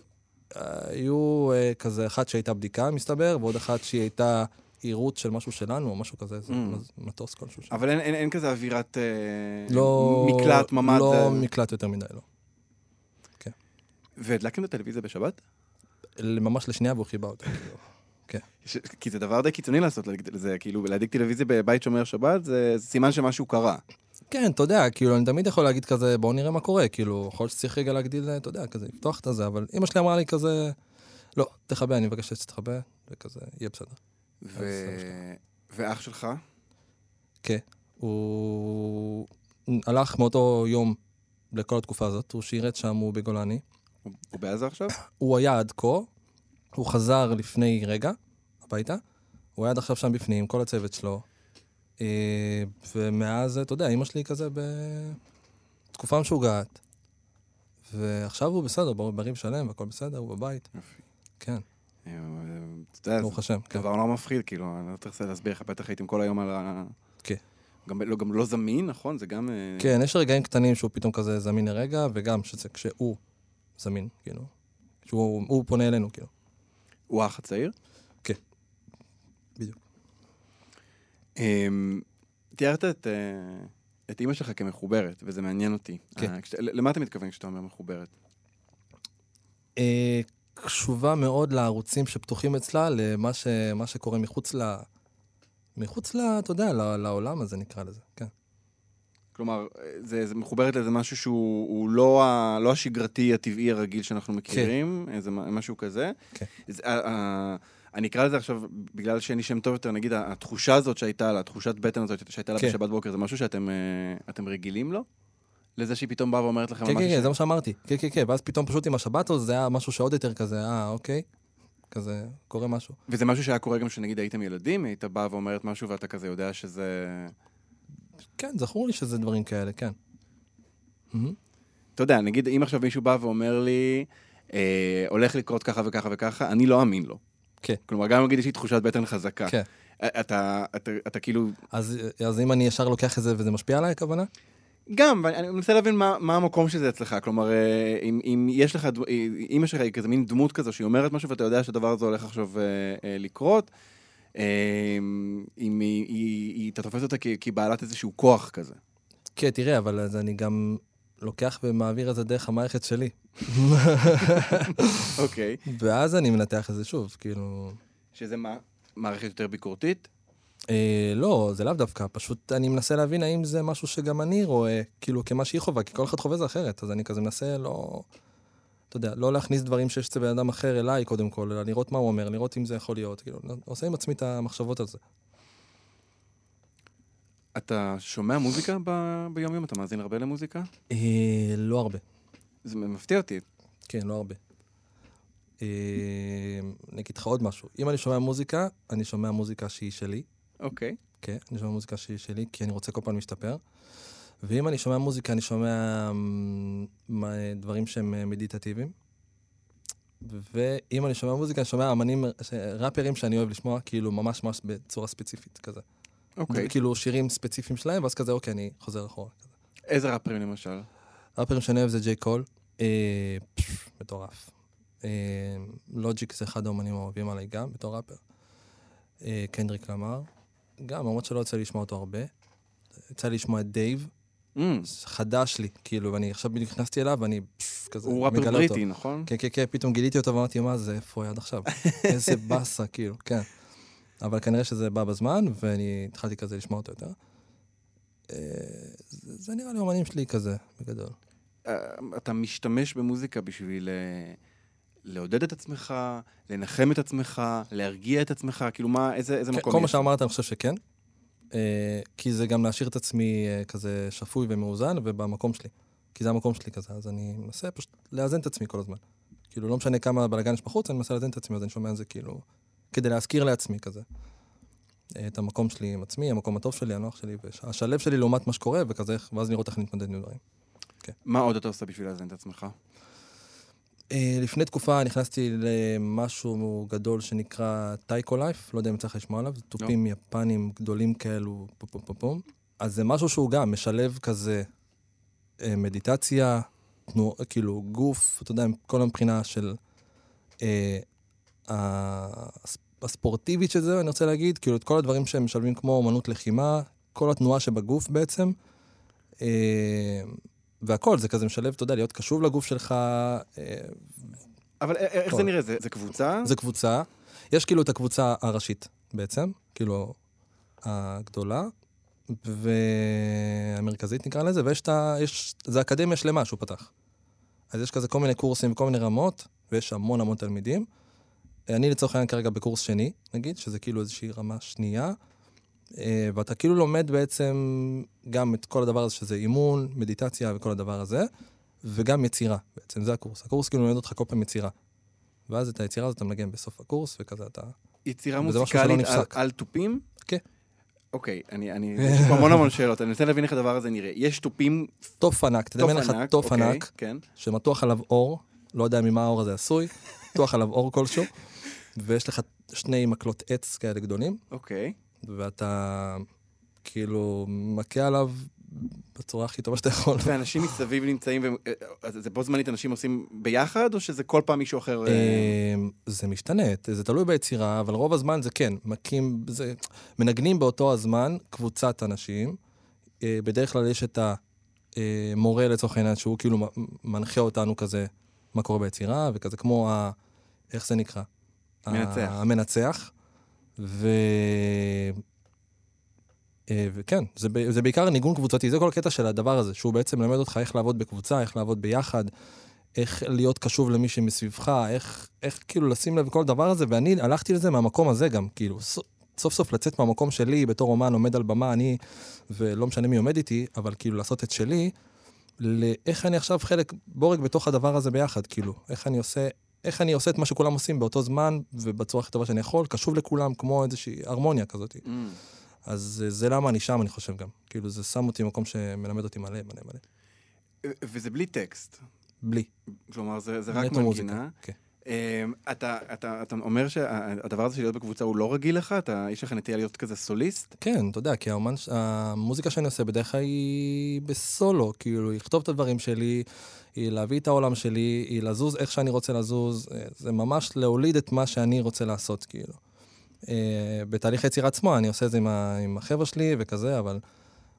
היו כזה אחת שהייתה בדיקה, מסתבר, ועוד אחת שהיא הייתה... עירות של משהו שלנו, או משהו כזה, זה mm. מטוס כלשהו שם. אבל אין, אין, אין כזה אווירת אה, לא, מקלט, ממ"ד? לא זה... מקלט יותר מדי, לא. כן. והדלקתם את הטלוויזיה בשבת? ממש לשנייה והוא חיבה אותה, כאילו. כן. כי זה דבר די קיצוני לעשות, זה כאילו, להדליק טלוויזיה בבית שומר שבת, זה סימן שמשהו קרה. כן, אתה יודע, כאילו, אני תמיד יכול להגיד כזה, בואו נראה מה קורה, כאילו, יכול להיות שצריך רגע להגדיל, אתה יודע, כזה, לפתוח את הזה, אבל אמא שלי אמרה לי כזה, לא, תכבה, אני מבקש שתכבה, וכזה, יהיה בסדר. ו... ואח שלך? כן, הוא הלך מאותו יום לכל התקופה הזאת, הוא שירת שם, הוא בגולני. הוא, הוא בעזה עכשיו? [COUGHS] הוא היה עד כה, הוא חזר לפני רגע הביתה, הוא היה עד עכשיו שם בפנים, כל הצוות שלו. אה, ומאז, אתה יודע, אימא שלי כזה בתקופה משוגעת. ועכשיו הוא בסדר, בריב שלם והכל בסדר, הוא בבית. יופי. כן. ברוך השם, כן. דבר נורא מפחיד, כאילו, אני לא צריך להסביר לך, בטח הייתם כל היום על ה... כן. גם לא, גם לא זמין, נכון? זה גם... אה, כן, יש רגעים קטנים שהוא פתאום כזה זמין לרגע, וגם שזה כשהוא זמין, כאילו. שהוא פונה אלינו, כאילו. הוא האח הצעיר? כן, בדיוק. אמ, תיארת את, אה, את אימא שלך כמחוברת, וזה מעניין אותי. כן. אה, למה אתה מתכוון כשאתה אומר מחוברת? קשובה מאוד לערוצים שפתוחים אצלה, למה ש, שקורה מחוץ ל... מחוץ ל... אתה יודע, לעולם הזה נקרא לזה, כן. כלומר, זה, זה מחוברת לאיזה משהו שהוא לא, ה, לא השגרתי, הטבעי, הרגיל שאנחנו מכירים, כן. איזה משהו כזה. כן. זה, ה, ה, אני אקרא לזה עכשיו, בגלל שאין לי שם טוב יותר, נגיד, התחושה הזאת שהייתה לה, התחושת בטן הזאת שהייתה לה כן. בשבת בוקר, זה משהו שאתם אה, רגילים לו? לזה שהיא פתאום באה ואומרת לכם כן, כן, כן, זה מה שאמרתי. כן, כן, כן, ואז פתאום פשוט עם השבתו זה היה משהו שעוד יותר כזה, אה, אוקיי. כזה, קורה משהו. וזה משהו שהיה קורה גם כשנגיד הייתם ילדים, היית באה ואומרת משהו ואתה כזה יודע שזה... כן, זכור לי שזה דברים כאלה, כן. אתה יודע, נגיד, אם עכשיו מישהו בא ואומר לי, אה, הולך לקרות ככה וככה וככה, אני לא אאמין לו. כן. כלומר, גם נגיד יש לי תחושת בטן חזקה. כן. אתה, אתה, אתה כאילו, אז, אז אם אני ישר לוקח את זה וזה משפיע עליי, הכוונה? גם, ואני אני מנסה להבין מה, מה המקום של זה אצלך. כלומר, אה, אם, אם יש לך, אם יש לך כזה מין דמות כזו שהיא אומרת משהו ואתה יודע שהדבר הזה הולך עכשיו אה, אה, לקרות, אם היא, היא, היא, אתה תופס אותה כבעלת איזשהו כוח כזה. כן, תראה, אבל אז אני גם לוקח ומעביר את זה דרך המערכת שלי. [LAUGHS] אוקיי. ואז אני מנתח את זה שוב, כאילו... שזה מה? מערכת יותר ביקורתית? אה, לא, זה לאו דווקא, פשוט אני מנסה להבין האם זה משהו שגם אני רואה, כאילו, כמה שהיא חווה, כי כל אחד חווה זה אחרת, אז אני כזה מנסה לא... אתה יודע, לא להכניס דברים שיש אצל בן אדם אחר אליי, קודם כל, אלא לראות מה הוא אומר, לראות אם זה יכול להיות, כאילו, עושה עם עצמי את המחשבות על זה. אתה שומע מוזיקה ב- ביום-יום? אתה מאזין הרבה למוזיקה? אה, לא הרבה. זה מפתיע אותי. כן, לא הרבה. אה, אני אגיד לך עוד משהו. אם אני שומע מוזיקה, אני שומע מוזיקה שהיא שלי. אוקיי. כן, אני שומע מוזיקה שהיא שלי, כי אני רוצה כל פעם להשתפר. ואם אני שומע מוזיקה, אני שומע אמ, דברים שהם אה, מדיטטיביים. ואם אני שומע מוזיקה, אני שומע אמנים, ש- ראפרים שאני אוהב לשמוע, כאילו ממש ממש בצורה ספציפית כזה. אוקיי. כאילו שירים ספציפיים שלהם, ואז כזה, אוקיי, אני חוזר אחורה. כזה. איזה ראפרים למשל? ראפרים שאני אוהב זה ג'יי קול, אה, פש, מטורף. אה, לוג'יק זה אחד האומנים האוהבים עליי גם, בתור ראפר. אה, קנדריק למר, גם, למרות שלא יוצא לי לשמוע אותו הרבה. יצא לי לשמוע את דייב, mm, חדש לי, כאילו, ואני עכשיו בדיוק נכנסתי אליו, ואני פש, כזה הוא ראפר מגלה בריטי, אותו. נכון? כן, כן, כן, פתאום גיליתי אותו ואמרתי, מה זה, איפה הוא עד עכשיו? [LAUGHS] איזה באסה, כאילו, כן. אבל כנראה שזה בא בזמן, ואני התחלתי כזה לשמוע אותו יותר. אה, זה זה נראה לי אומנים שלי כזה, בגדול. אה, אתה משתמש במוזיקה בשביל אה, לעודד את עצמך, לנחם את עצמך, להרגיע את עצמך, כאילו מה, איזה איזה כן, מקום כל מה יש? שאמרת, אני חושב שכן. אה, כי זה גם להשאיר את עצמי אה, כזה שפוי ומאוזן ובמקום שלי. כי זה המקום שלי כזה, אז אני מנסה פשוט לאזן את עצמי כל הזמן. כאילו, לא משנה כמה בלאגן יש בחוץ, אני מנסה לאזן את עצמי, אז אני שומע את זה כאילו, כדי להזכיר לעצמי כזה. אה, את המקום שלי עם עצמי, המקום הטוב שלי, הנוח שלי, והשלב שלי לעומת מה שקורה, וכזה, ואז לראות איך להתמודד עם דברים. מה עוד אתה עושה בשביל לאזן את עצמך? אה, לפני תקופה נכנסתי למשהו גדול שנקרא טייקו לייף, לא יודע אם לך לשמוע עליו, זה תופים יפנים גדולים כאלו, פום פום פום פום. אז זה משהו שהוא גם משלב כזה אה, מדיטציה, תנוע, כאילו גוף, אתה יודע, כל מבחינה של אה, הס- הספורטיבית של זה, אני רוצה להגיד, כאילו את כל הדברים שהם משלבים כמו אומנות לחימה, כל התנועה שבגוף בעצם. אה, והכל, זה כזה משלב, אתה יודע, להיות קשוב לגוף שלך, אה, אבל א- איך זה. נראה? זה זה קבוצה? זה קבוצה. יש כאילו את הקבוצה הראשית בעצם, כאילו הגדולה, והמרכזית נקרא לזה, ויש את ה... יש... זה אקדמיה שלמה שהוא פתח. אז יש כזה כל מיני קורסים וכל מיני רמות, ויש המון המון תלמידים. אני לצורך העניין כרגע בקורס שני, נגיד, שזה כאילו איזושהי רמה שנייה, אה, ואתה כאילו לומד בעצם גם את כל הדבר הזה, שזה אימון, מדיטציה וכל הדבר הזה, וגם יצירה, בעצם, זה הקורס. הקורס כאילו מלמד אותך כל פעם יצירה. ואז את היצירה הזאת אתה מנגן בסוף הקורס, וכזה אתה... יצירה מוזיקלית על-. על תופים? כן. אוקיי, אני, אני, יש פה המון המון שאלות, אני מנסה להבין איך הדבר הזה נראה. יש תופים, תוף ענק, תדמיין לך תוף אוקיי, ענק, כן. שמתוח עליו אור, לא יודע ממה האור הזה עשוי, מתוח עליו אור כלשהו, ויש לך שני מקלות עץ כאלה גדולים, אוקיי. ואתה כאילו מכה עליו בצורה הכי טובה שאתה יכול. ואנשים מסביב נמצאים, אה, אז זה בו זמנית אנשים עושים ביחד, או שזה כל פעם מישהו אחר? אה, אמ, זה משתנה, זה תלוי ביצירה, אבל רוב הזמן זה כן, מכים, זה, מנגנים באותו הזמן קבוצת אנשים. אה, בדרך כלל יש את המורה לצורך העניין, שהוא כאילו מנחה אותנו כזה, מה קורה ביצירה, וכזה כמו ה... איך זה נקרא? מנצח. המנצח. ו... אה, וכן, זה, זה בעיקר ניגון קבוצתי, זה כל הקטע של הדבר הזה, שהוא בעצם מלמד אותך איך לעבוד בקבוצה, איך לעבוד ביחד, איך להיות קשוב למי שמסביבך, איך, איך כאילו לשים לב לכל דבר הזה, ואני הלכתי לזה מהמקום הזה גם, כאילו, סוף סוף לצאת מהמקום שלי בתור אומן עומד על במה, אני, ולא משנה מי עומד איתי, אבל כאילו לעשות את שלי, לאיך אני עכשיו חלק בורג בתוך הדבר הזה ביחד, כאילו, איך אני עושה, איך אני עושה את מה שכולם עושים באותו זמן, ובצורה הכי טובה שאני יכול, קשוב לכולם, כמו איזושהי הרמוניה כזאת. Mm. אז אה, זה למה אני שם, אני חושב גם. כאילו, זה שם אותי במקום שמלמד אותי מלא, מלא, מלא. וזה בלי טקסט. בלי. כלומר, זה, זה רק מנגינה. מוזיקה. כן. אמ, אתה, אתה, אתה אומר שהדבר הזה של להיות בקבוצה הוא לא רגיל לך? אתה, יש לך נטייה להיות כזה סוליסט? כן, אתה יודע, כי האומן, המוזיקה שאני עושה בדרך כלל היא בסולו, כאילו, לכתוב את הדברים שלי, היא להביא את העולם שלי, היא לזוז איך שאני רוצה לזוז, אה, זה ממש להוליד את מה שאני רוצה לעשות, כאילו. אה, בתהליך היצירה עצמו, אני עושה את זה עם החבר'ה שלי וכזה, אבל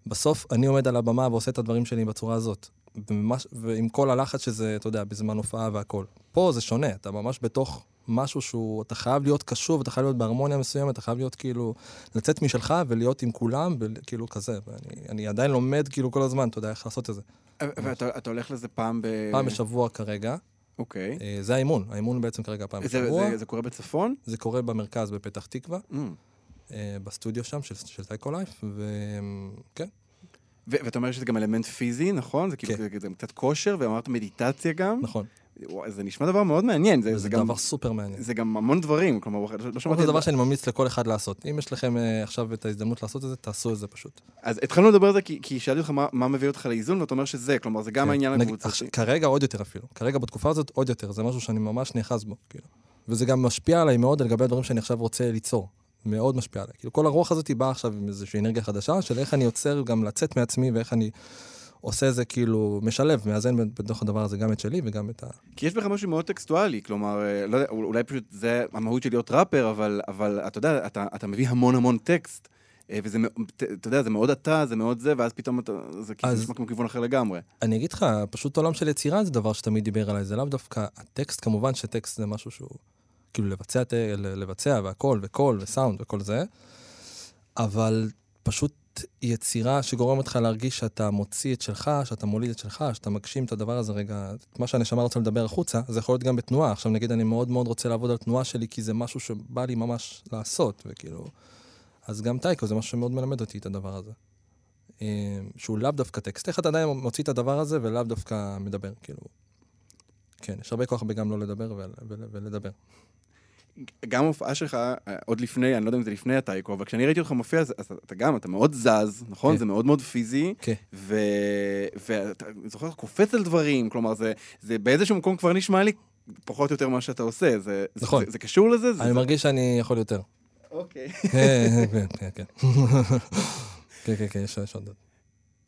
בסוף אני עומד על הבמה ועושה את הדברים שלי בצורה הזאת. וממש, ועם כל הלחץ שזה, אתה יודע, בזמן הופעה והכל. פה זה שונה, אתה ממש בתוך משהו שהוא, אתה חייב להיות קשוב, אתה חייב להיות בהרמוניה מסוימת, אתה חייב להיות כאילו, לצאת משלך ולהיות עם כולם, וכאילו כזה. ואני אני עדיין לומד כאילו כל הזמן, אתה יודע איך לעשות את זה. ואתה אתה הולך לזה פעם ב... פעם בשבוע כרגע, אוקיי. אה, זה האימון, האימון בעצם כרגע פעם זה, בשבוע. זה, זה קורה בצפון? זה קורה במרכז בפתח תקווה, Mm. אה, בסטודיו שם של, של טייקו לייף, וכן, ואתה אומר שזה גם אלמנט פיזי, נכון? זה כאילו כן. זה, זה קצת כושר, ואמרת מדיטציה גם. נכון. וואי, זה נשמע דבר מאוד מעניין. זה, זה, זה, גם, דבר סופר מעניין. זה גם המון דברים, כלומר, לא לא שמעתי... זה דבר שאני ממליץ לכל אחד לעשות. אם יש לכם אה, עכשיו את ההזדמנות לעשות את זה, תעשו את זה פשוט. אז התחלנו לדבר על זה כי, כי שאלתי אותך מה, מה מביא אותך לאיזון, ואתה אומר שזה, כלומר, זה גם כן. העניין הקבוצתי. כרגע עוד יותר אפילו. כרגע בתקופה הזאת עוד יותר. זה משהו שאני ממש נאחז בו, כאילו. וזה גם משפיע עליי מאוד לגבי הדברים שאני עכשיו רוצה ליצור. מאוד משפיע עליי. כאילו, כל הרוח הזאת היא באה עכשיו עם איזושהי אנרגיה חדשה, של איך אני יוצר גם לצאת מעצמי, ואיך אני עושה איזה כאילו, משלב, מאזן בתוך הדבר הזה גם את שלי וגם את ה... כי יש בך משהו מאוד טקסטואלי, כלומר, אה, לא יודע, אולי פשוט זה המהות של להיות ראפר, אבל, אבל אתה יודע, אתה, אתה מביא המון המון טקסט, אה, וזה, אתה יודע, זה מאוד אתה, זה מאוד זה, ואז פתאום אתה, זה כאילו נשמע כמו כיוון אחר לגמרי. אני אגיד לך, פשוט עולם של יצירה זה דבר שתמיד דיבר עליי, זה לאו דווקא, הטקסט כמובן שטקסט זה משהו שהוא, כאילו לבצע, לבצע והכל, וקול, וסאונד וכל זה, אבל פשוט יצירה שגורמת לך להרגיש שאתה מוציא את שלך, שאתה מוליד את שלך, שאתה מגשים את הדבר הזה רגע, את מה שהנשמה רוצה לדבר החוצה, זה יכול להיות גם בתנועה. עכשיו נגיד אני מאוד מאוד רוצה לעבוד על תנועה שלי, כי זה משהו שבא לי ממש לעשות, וכאילו... אז גם טייקו זה משהו שמאוד מלמד אותי את הדבר הזה. אה, שהוא לאו דווקא טקסט. איך אתה עדיין מוציא את הדבר הזה ולאו דווקא מדבר, כאילו... כן, יש הרבה כוח בגם לא לדבר ול, ול, ולדבר. גם ההופעה שלך, אה, עוד לפני, אני לא יודע אם זה לפני הטייקו, אבל כשאני ראיתי אותך מופיע, אז, אז אתה גם, אתה מאוד זז, נכון? כן. זה מאוד מאוד פיזי, כן. ו... ואתה זוכר, קופץ על דברים, כלומר, זה, זה באיזשהו מקום כבר נשמע לי פחות או יותר מה שאתה עושה. זה, נכון. זה, זה קשור לזה? זה, אני זה... מרגיש שאני יכול יותר. אוקיי. [LAUGHS] כן, כן, כן, כן. [LAUGHS] כן, כן, כן, יש יש עוד.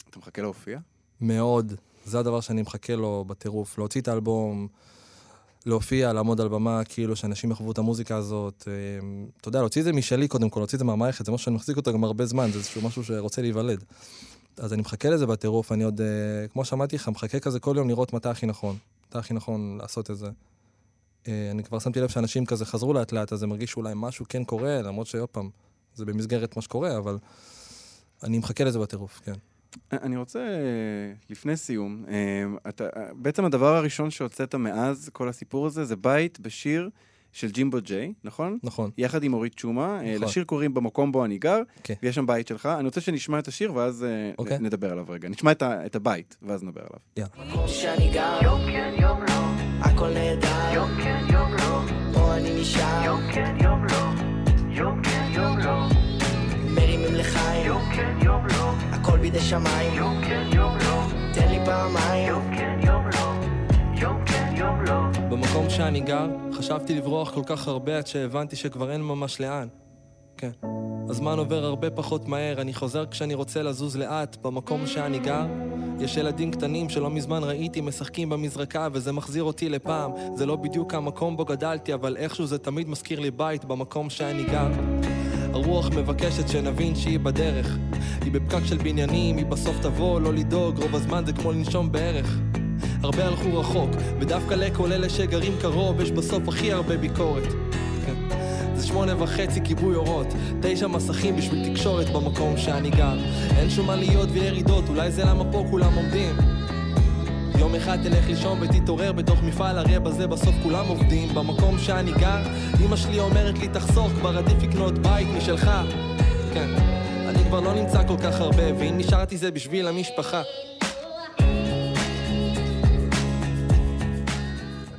אתה מחכה להופיע? מאוד. זה הדבר שאני מחכה לו בטירוף. להוציא את האלבום, להופיע, לעמוד על במה, כאילו שאנשים יחוו את המוזיקה הזאת. אה, אתה יודע, להוציא את זה משלי קודם כל, להוציא את זה מהמערכת, זה משהו שאני מחזיק אותו גם הרבה זמן, זה איזשהו משהו שרוצה להיוולד. אז אני מחכה לזה בטירוף, אני עוד, אה, כמו שאמרתי לך, מחכה כזה כל יום לראות מתי הכי נכון. מתי הכי נכון לעשות את זה. אה, אני כבר שמתי לב שאנשים כזה חזרו לאט לאט, אז אני מרגיש שאולי משהו כן קורה, למרות שעוד פעם, זה במסגרת מה שקורה, אבל אני מחכה לזה בטירוף, כן. אני רוצה, לפני סיום, אה, אתה, בעצם הדבר הראשון שהוצאת מאז כל הסיפור הזה, זה בית בשיר של ג'ימבו ג'יי, נכון? נכון. יחד עם אורית שומה. אה, נכון. לשיר קוראים במקום בו אני גר, כן. ויש שם בית שלך. אני רוצה שנשמע את השיר, ואז אה, אוקיי. נדבר עליו רגע. נשמע את ה- את הבית, ואז נדבר עליו. יאללה. שאני הכל בידי שמיים, יום כן יום לא, תן לי פעמיים, יום כן יום לא, יום כן יום לא. במקום שאני גר, חשבתי לברוח כל כך הרבה עד שהבנתי שכבר אין ממש לאן. כן. הזמן עובר הרבה פחות מהר, אני חוזר כשאני רוצה לזוז לאט. במקום שאני גר, יש ילדים קטנים שלא מזמן ראיתי משחקים במזרקה, וזה מחזיר אותי לפעם. זה לא בדיוק המקום בו גדלתי, אבל איכשהו זה תמיד מזכיר לי בית במקום שאני גר. הרוח מבקשת שנבין שהיא בדרך. היא בפקק של בניינים, היא בסוף תבוא, לא לדאוג, רוב הזמן זה כמו לנשום בערך. הרבה הלכו רחוק, ודווקא לכל אלה שגרים קרוב, יש בסוף הכי הרבה ביקורת. כן. זה שמונה וחצי כיבוי אורות, תשע מסכים בשביל תקשורת במקום שאני גר. אין שום עליות וירידות, אולי זה למה פה כולם עומדים. יום אחד תלך לישון ותתעורר בתוך מפעל, הרי בזה בסוף כולם עובדים. במקום שאני גר, אמא שלי אומרת לי תחסוך, כבר עדיף לקנות בית משלך. כן, אני כבר לא נמצא כל כך הרבה, ואם נשארתי זה בשביל המשפחה.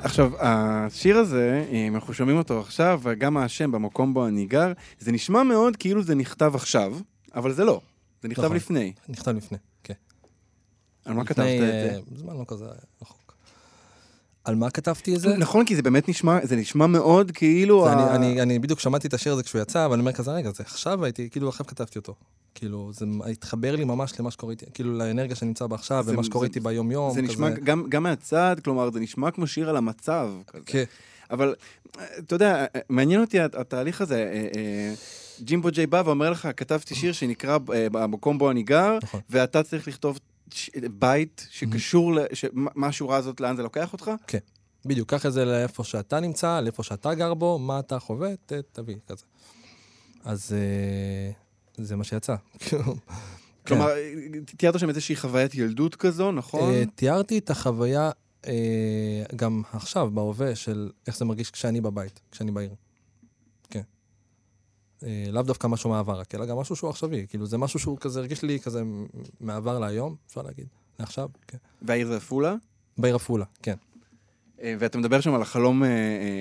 עכשיו, השיר הזה, אם אנחנו שומעים אותו עכשיו, וגם השם במקום בו אני גר, זה נשמע מאוד כאילו זה נכתב עכשיו, אבל זה לא. זה נכתב נכון. לפני. נכתב לפני. על מה כתבת את אה, זה? זמן לא כזה רחוק. על מה כתבתי את זה? נכון, כי זה באמת נשמע, זה נשמע מאוד כאילו... ה- אני, אני, אני בדיוק שמעתי את השיר הזה כשהוא יצא, אבל אני אומר כזה, רגע, זה עכשיו הייתי, כאילו עכשיו כתבתי אותו. כאילו, זה התחבר לי ממש למה שקורה איתי, כאילו לאנרגיה שאני נמצא בה עכשיו, ומה שקורה איתי ביום-יום. זה נשמע כזה. גם, גם מהצד, כלומר, זה נשמע כמו שיר על המצב. כזה. כן, אבל, אה, אתה יודע, אה, מעניין אותי הת- התהליך הזה. אה, אה, ג'ימבו ג'יי בא ואומר לך, כתבתי שיר שנקרא אה, במקום בו אני גר, נכון. ואתה צריך לכתוב בית שקשור, ש- מה השורה הזאת, לאן זה לוקח אותך? בדיוק, קח את זה לאיפה שאתה נמצא, לאיפה שאתה גר בו, מה אתה חווה, ת, תביא, כזה. אז אה, זה מה שיצא. [LAUGHS] כלומר, תיארת שם איזושהי חוויית ילדות כזו, נכון? אה, תיארתי את החוויה אה, גם עכשיו, בהווה, של איך זה מרגיש כשאני בבית, כשאני בעיר. אה, לאו דווקא משהו מהעבר, רק, אלא גם משהו שהוא עכשווי. כאילו, זה משהו שהוא כזה, הרגיש לי כזה מהעבר להיום, אפשר להגיד, לעכשיו, כן. והעיר זה עפולה? בעיר עפולה, כן, אה, ואתה מדבר שם על החלום אה, אה,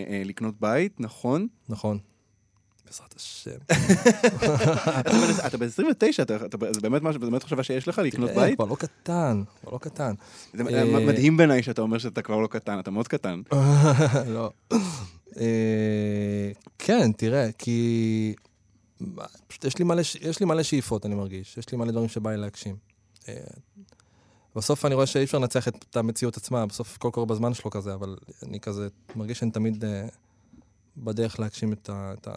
אה, לקנות בית, נכון? נכון. בעזרת השם. [LAUGHS] אתה בן- אתה ב-29, זה באמת משהו, באמת חשבה שיש לך לקנות תראה, בית? כבר לא קטן, כבר לא קטן. זה מדהים בעיניי שאתה אומר שאתה כבר לא קטן, אתה מאוד קטן. [LAUGHS] לא. כן, תראה, כי... פשוט יש לי, מלא, יש לי מלא שאיפות, אני מרגיש. יש לי מלא דברים שבא לי להגשים. אה, בסוף אני רואה שאי אפשר לנצח את המציאות עצמה, בסוף כל קורה בזמן שלו כזה, אבל אני כזה מרגיש שאני תמיד אה, בדרך להגשים את ה... את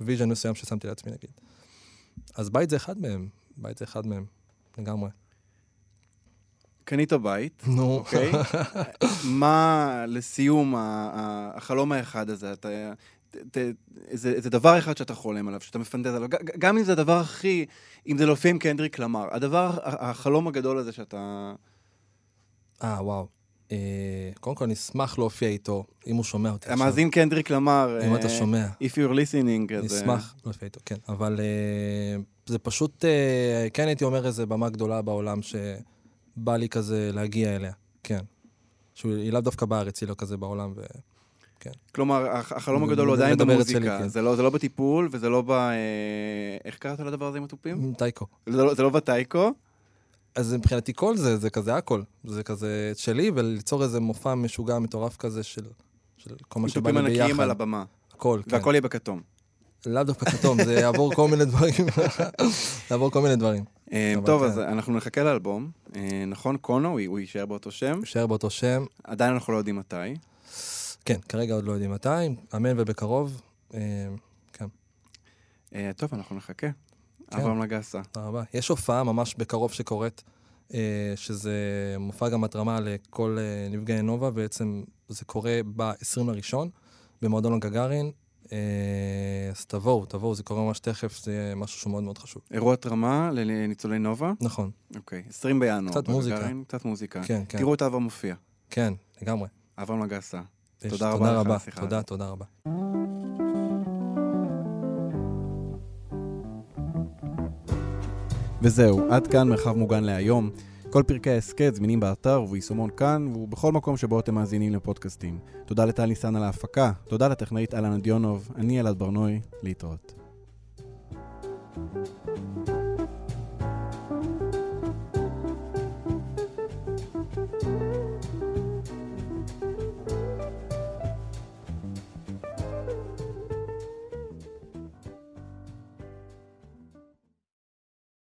ה vision מסוים ששמתי לעצמי, נגיד. אז בית זה אחד מהם, בית זה אחד מהם, לגמרי. קנית בית, נו, אוקיי? [LAUGHS] מה, לסיום, ה- ה- החלום האחד הזה, אתה... ת- איזה איזה דבר אחד שאתה חולם עליו, שאתה מפנטז עליו, גם אם זה הדבר הכי, אם זה להופיע עם קנדריק למר, הדבר, החלום הגדול הזה שאתה... אה, וואו. אה, קודם כל, אני אשמח להופיע איתו, אם הוא שומע אותי. המאזין קנדריק למר, אם אתה אה, שומע. If you're listening, אני. אה, אשמח להופיע איתו, כן. אבל אה, זה פשוט, אה, כן הייתי אומר איזה במה גדולה בעולם שבא לי כזה להגיע אליה, כן. שהיא לאו דווקא בארץ, היא לא כזה בעולם, ו... כלומר, הח- החלום הגדול הוא עדיין במוזיקה, כן. זה לא זה לא בטיפול, וזה לא ב... אה, איך קראת לדבר הזה עם התופים? טייקו. זה לא- זה לא בטייקו, אז מבחינתי כל זה, זה כזה הכל. זה כזה שלי, וליצור איזה מופע משוגע מטורף כזה של, של כל מה שבא לי ענקיים ביחד. על הבמה, הכל, כן. והכל יהיה בכתום. לאו דווקא כתום, זה יעבור כל מיני דברים. [LAUGHS] יעבור כל מיני דברים. אה, טוב, כן. אז אנחנו נחכה לאלבום. אה, נכון, קונו, הוא יישאר באותו שם. יישאר באותו שם. עדיין אנחנו לא יודעים מתי. כן, כרגע עוד לא יודעים מתי, אמן ובקרוב. אה, כן, אה, טוב, אנחנו נחכה. כן. אברהם נגסה. תודה רבה. יש הופעה ממש בקרוב שקורית, אה, שזה מופע גם התרמה לכל נפגעי נובה, בעצם זה קורה ב-20 לראשון, במועדון הגגארין. אז תבואו, תבואו, זה קורה ממש תכף, זה משהו שהוא מאוד מאוד חשוב. אירוע תרמה לניצולי נובה. נכון, אוקיי, 20 בינואר. קצת מוזיקה. קצת מוזיקה. כן, כן, תראו את אברהם מופיע. כן, לגמרי. אברהם נגסה. תודה רבה תודה לך על השיחה תודה. תודה רבה. וזהו, עד כאן מרחב מוגן להיום. כל פרקי ההסכת זמינים באתר וביישומון כאן, ובכל מקום שבו אתם מאזינים לפודקאסטים. תודה לטל ניסן על ההפקה, תודה לטכנאית אלנה דיונוב, אני אלעד ברנוי, להתראות.